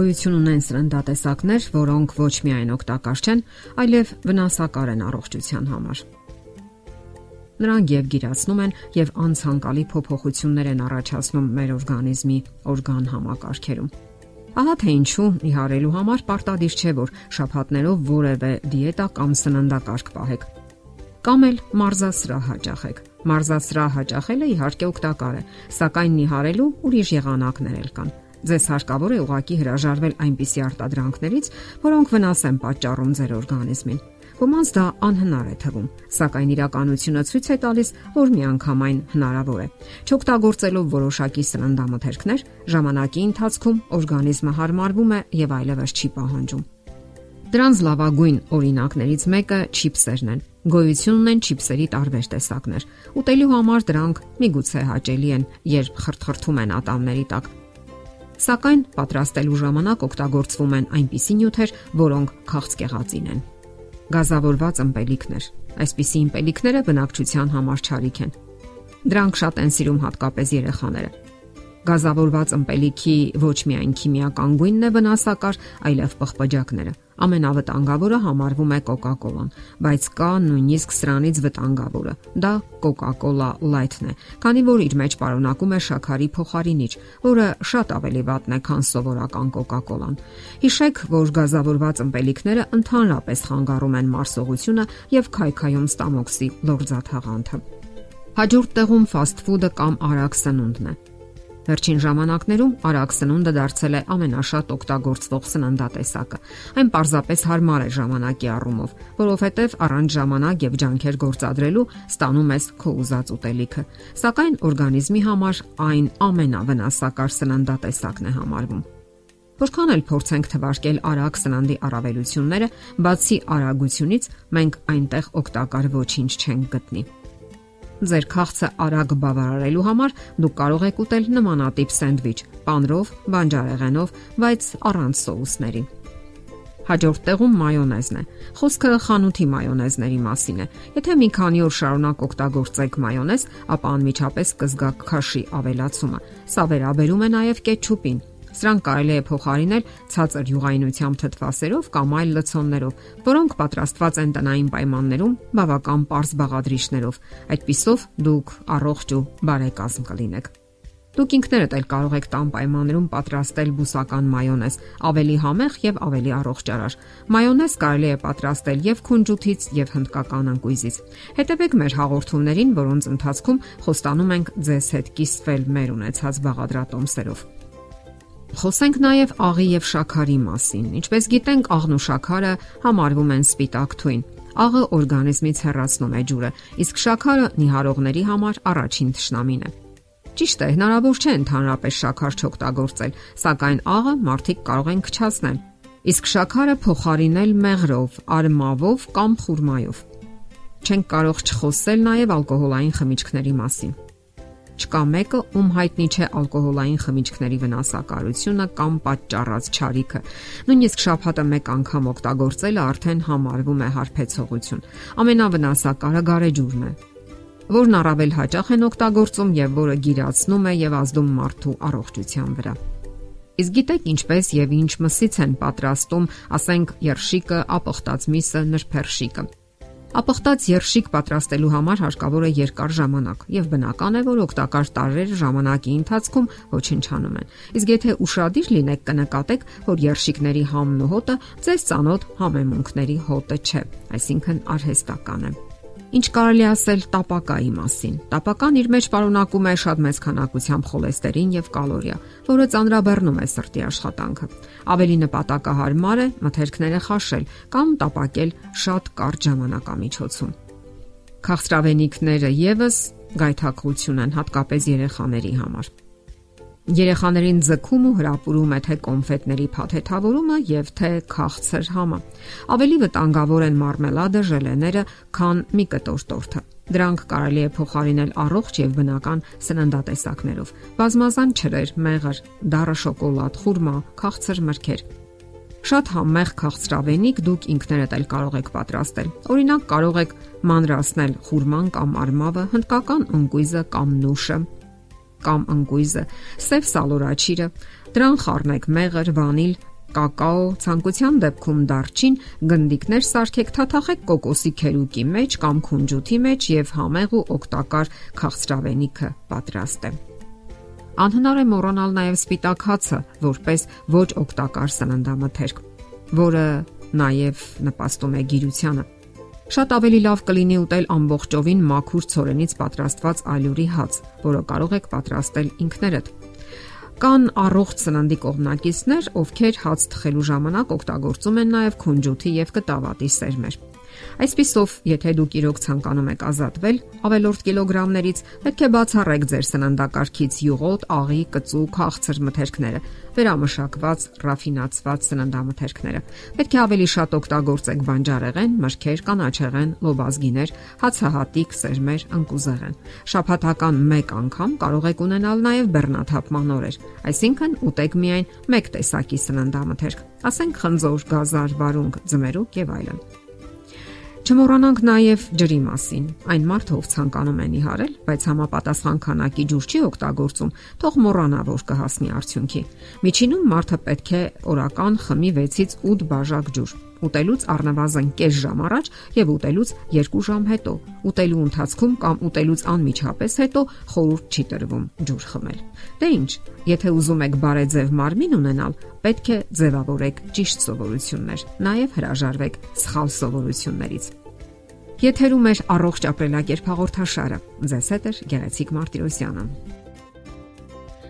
գոյություն ունեն սրնդատեսակներ, որոնք ոչ միայն օգտակար չեն, այլև վնասակար են առողջության համար։ Նրանք եւ գիրացնում են եւ անցանկալի փոփոխություններ են առաջացնում մեր օրգանիզմի օրգան համակարգերում։ Ահա թե ինչու իհարելու համար պարտադիր չէ, որ շփհատներով որևէ դիետա կամ սննդակարգ պահեք։ Կամ էլ մարզասրահ հաճախեք։ Մարզասրահ հաճախելը իհարկե օգտակար է, սակայն նիհարելու ուրիշ եղանակներ էլ կան։ Ձեզ հարկավոր է ուղակի հրաժարվել այնպիսի արտադրանքներից, որոնք վնաս են պատճառում ձեր օրգանիզմին։ Ոմանց դա անհնար է թվում, սակայն իրականությունը ցույց է տալիս, որ միանգամայն հնարավոր է։ Չօգտագործելով որոշակի սննդամթերքներ, ժամանակի ընթացքում օրգանիզմը հարմարվում է եւ այլևս չի պահանջում։ Դրանց լավագույն օրինակներից մեկը չիփսերն են։ Գոյություն ունեն չիփսերի տարբեր տեսակներ։ Ուտելու համար դրանք միգուցե հաճելի են, երբ խրթխրթում են ատամների տակ։ Սակայն պատրաստելու ժամանակ օգտագործվում են այնպիսի նյութեր, որոնք քաղցկեղածին են։ Գազավորված ըմպելիքներ։ Այսպիսի ըմպելիքները բնակչության համար չարիք են։ Դրանք շատ են սիրում հատկապես երեխաները։ Գազավորված ըմպելիքի ոչ միայն քիմիական գույնն է վնասակար, այլև պղպջակները։ Ամենավտանգավորը համարվում է Coca-Cola-ն, բայց կա նույնիսկ սրանից վտանգավորը։ Դա Coca-Cola Light-ն է, քանի որ իր մեջ պարունակում է շաքարի փոխարինիչ, որը շատ ավելի վատն է, քան սովորական Coca-Cola-ն։ Հիշեք, որ գազավորված ըմպելիքները ընդհանրապես խանգարում են մարսողությունը եւ քայքայում ստամոքսի լորձաթաղանթը։ Հաջորդ տեղում ֆաստ ֆուդը կամ արագ սնունդն է։ Վերջին ժամանակներում արագ սնունդը դարձել է ամենաշատ օգտագործվող սննդատեսակը։ Այն պարզապես հարմար է ժամանակի առումով, որովհետև առանց ժամանակ եւ ջանքեր գործադրելու ստանում ես քո ուզած ուտելիքը։ Սակայն օրգանիզմի համար այն ամենավնասակար սննդատեսակն է համարվում։ Որքան էլ փորձենք թվարկել արագ սննդի առավելությունները, բացի արագությունից, մենք այնտեղ օգտակար ոչինչ չենք գտնի։ Ձեր քաղցը արագ բավարարելու համար դուք կարող եք ուտել նմանատիպ սենդվիչ՝ պանրով, բանջարեղենով, բայց առանց սոուսների։ Հաջորդ տեղում մայոնեզն է։ Խոսքը խանութի մայոնեզների մասին է։ Եթե մի քանի օր շարունակ օգտագործեք մայոնեզ, ապա անմիջապես կզգաք քաշի ավելացումը։ Սա վերաբերում է նաև կետչուպին, Սրանք կարելի է փոխարինել ցածր յուղայնությամբ թթվասերով կամ այլ լցոններով, որոնք պատրաստված են տնային պայմաններում բավական པարզ բաղադրիչներով։ Այդպիսով դուք առողջ ու բարեկազմ կլինեք։ Դուք ինքներդ էլ կարող եք տան պայմաններում պատրաստել բուսական մայոնեզ, ավելի համեղ եւ ավելի առողջարար։ Մայոնեզ կարելի է պատրաստել եւ քունջութից եւ հնդկական անկույզից։ Հետևեք մեր հաղորդումներին, որոնց ընթացքում խոստանում ենք ձեզ հետ կիսվել մեր ունեցած բաղադրատոմսերով։ Խոսենք նաև աղի եւ շաքարի մասին։ Ինչպես գիտենք, աղն ու շաքարը համարվում են սպիտակ թույն։ Աղը օրգանիզմից հեռացնում է ջուրը, իսկ շաքարը նիհարողների համար առաջին թշնամին է։ Ճիշտ է, հնարավոր չէ ընդհանրապես շաքար չօգտագործել, սակայն աղը մարդիկ կարող են քչացնել։ Իսկ շաքարը փոխարինել մեղրով, արմավով կամ խուրմայով։ Չենք կարող չխոսել նաև ալկոհոլային խմիչքների մասին չկա մեկը, ում հայտնի չէ ալկոհոլային խմիչքների վնասակարությունը կամ պատճառած չարիքը։ Նույնիսկ շափհատը մեկ անգամ օգտագործելը արդեն համարվում է հարբեցողություն։ Ամենավնասակարը գարեջուրն է որն առավել հաճախ են օգտագործում եւ որը գիրացնում է եւ ազդում մարդու առողջության վրա։ Իսկ գիտեք ինչպես եւ ինչ մսից են պատրաստում, ասենք, երշիկը, ապխտած միսը, նրբերշիկը։ Ապխտած երշիկ պատրաստելու համար հարկավոր է երկար ժամանակ եւ բնական է, որ օգտակար տարրեր ժամանակի ընթացքում ոչնչանում են։ Իսկ եթե ուշադիր լինեք, կնկատեք, որ երշիկների համն ու հոտը ձեզ ծանոթ համեմունքների հոտը չէ, այսինքն արհեստական է։ Ինչ կարելի ասել տապակայի մասին։ Տապական իր մեջ պարունակում է շատ մեծ քանակությամբ խոլեստերին եւ կալորիա, որը ծանրաբեռնում է սրտի աշխատանքը։ Ավելի նպատակահարմար է մթերքները խաշել կամ տապակել շատ կարճ ժամանակամիջոցում։ Քաղցրավենիքները եւս գայթակղություն են հատկապես երեխաների համար։ Երեխաներին ձգում ու հրապուրում է թե կոնֆետների փաթեթավորումը եւ թե քաղցր համը։ Ավելի վտանգավոր են մարմելադը, ժելեները, քան մի կտոր տորթը։ Դրանք կարելի է փոխարինել առողջ եւ բնական սննդատեսակներով։ Բազմազան ջրեր, մեղր, դառը շոկոլադ, խուրմա, քաղցր մրգեր։ Շատ համեղ քաղցրավենիք դուք ինքներդ էլ կարող եք պատրաստել։ Օրինակ կարող եք մանրացնել խուրման կամ արմավը, հնդկական ընկույզը կամ նուշը, կամ ընկույզը, սև սալորաչիրը, դրան խառնեք մեղր, վանիլ, կակաո, ցանկության դեպքում դարչին, գնդիկներ սարքեք թաթախեք կոկոսի քերուկի մեջ կամ քունջութի մեջ եւ համեղ ու օգտակար քաղցրավենիքը պատրաստ է։ Անհնար է մոռանալ նաև սպիտակ հացը, որպես ոչ օգտակար սննդամթերք, որը նաև նպաստում է գիրությանը։ Շատ ավելի լավ կլինի ուտել ամբողջովին մաքուր ցորենից պատրաստված ալյուրի հաց, որը կարող եք պատրաստել ինքներդ Կան առողջ սննդի կողմնակիցներ, ովքեր հաց թխելու ժամանակ օգտագործում են նաև քունջութի եւ կտավատի սերմեր։ Այսպիսով, եթե դուք իրոք ցանկանում եք ազատվել ավելորդ կիլոգրամներից, պետք է բացառեք ձեր սննդակարգից յուղոտ, աղի, կծու, քաղցր մթերքները, վերամշակված, ռաֆինացված սննդամթերքները։ Պետք է ավելի շատ օգտագործեք բանջարեղեն, մրգեր, կանաչեղեն, լոբազգիներ, հացահատիկ, սերմեր, ընկուզեղեն։ Շաբաթական 1 անգամ կարող եք ունենալ նաև բեռնաթափման օրեր, այսինքն ուտեք միայն 1 տեսակի սննդամթերք, ասենք խնձոր, գազար, վարունգ, ձմերուկ եւ այլն։ Չմոռանանք նաև ջրի մասին։ Այն մարդը, ով ցանկանում է նիհարել, բայց համապատասխան քանակի ջուր չի օգտագործում, թող մոռանա, որ կհասնի արդյունքի։ Միջինում մարդը պետք է օրական խմի 6-ից 8 բաժակ ջուր ուտելուց առնվազն կես ժամ առաջ եւ ուտելուց 2 ժամ հետո։ Ուտելու ընթացքում կամ ուտելուց անմիջապես հետո խորուրդ չի տրվում ջուր խմել։ Դե ի՞նչ, եթե ուզում եք բարեձև մարմին ունենալ, պետք է ձևավորեք ճիշտ սովորություններ, նաեւ հրաժարվեք սխալ սովորություններից։ Եթերում է առողջ ապրելակերպ հաղորդաշարը։ Ձեզ հետ է Գեղեցիկ Մարտիրոսյանը։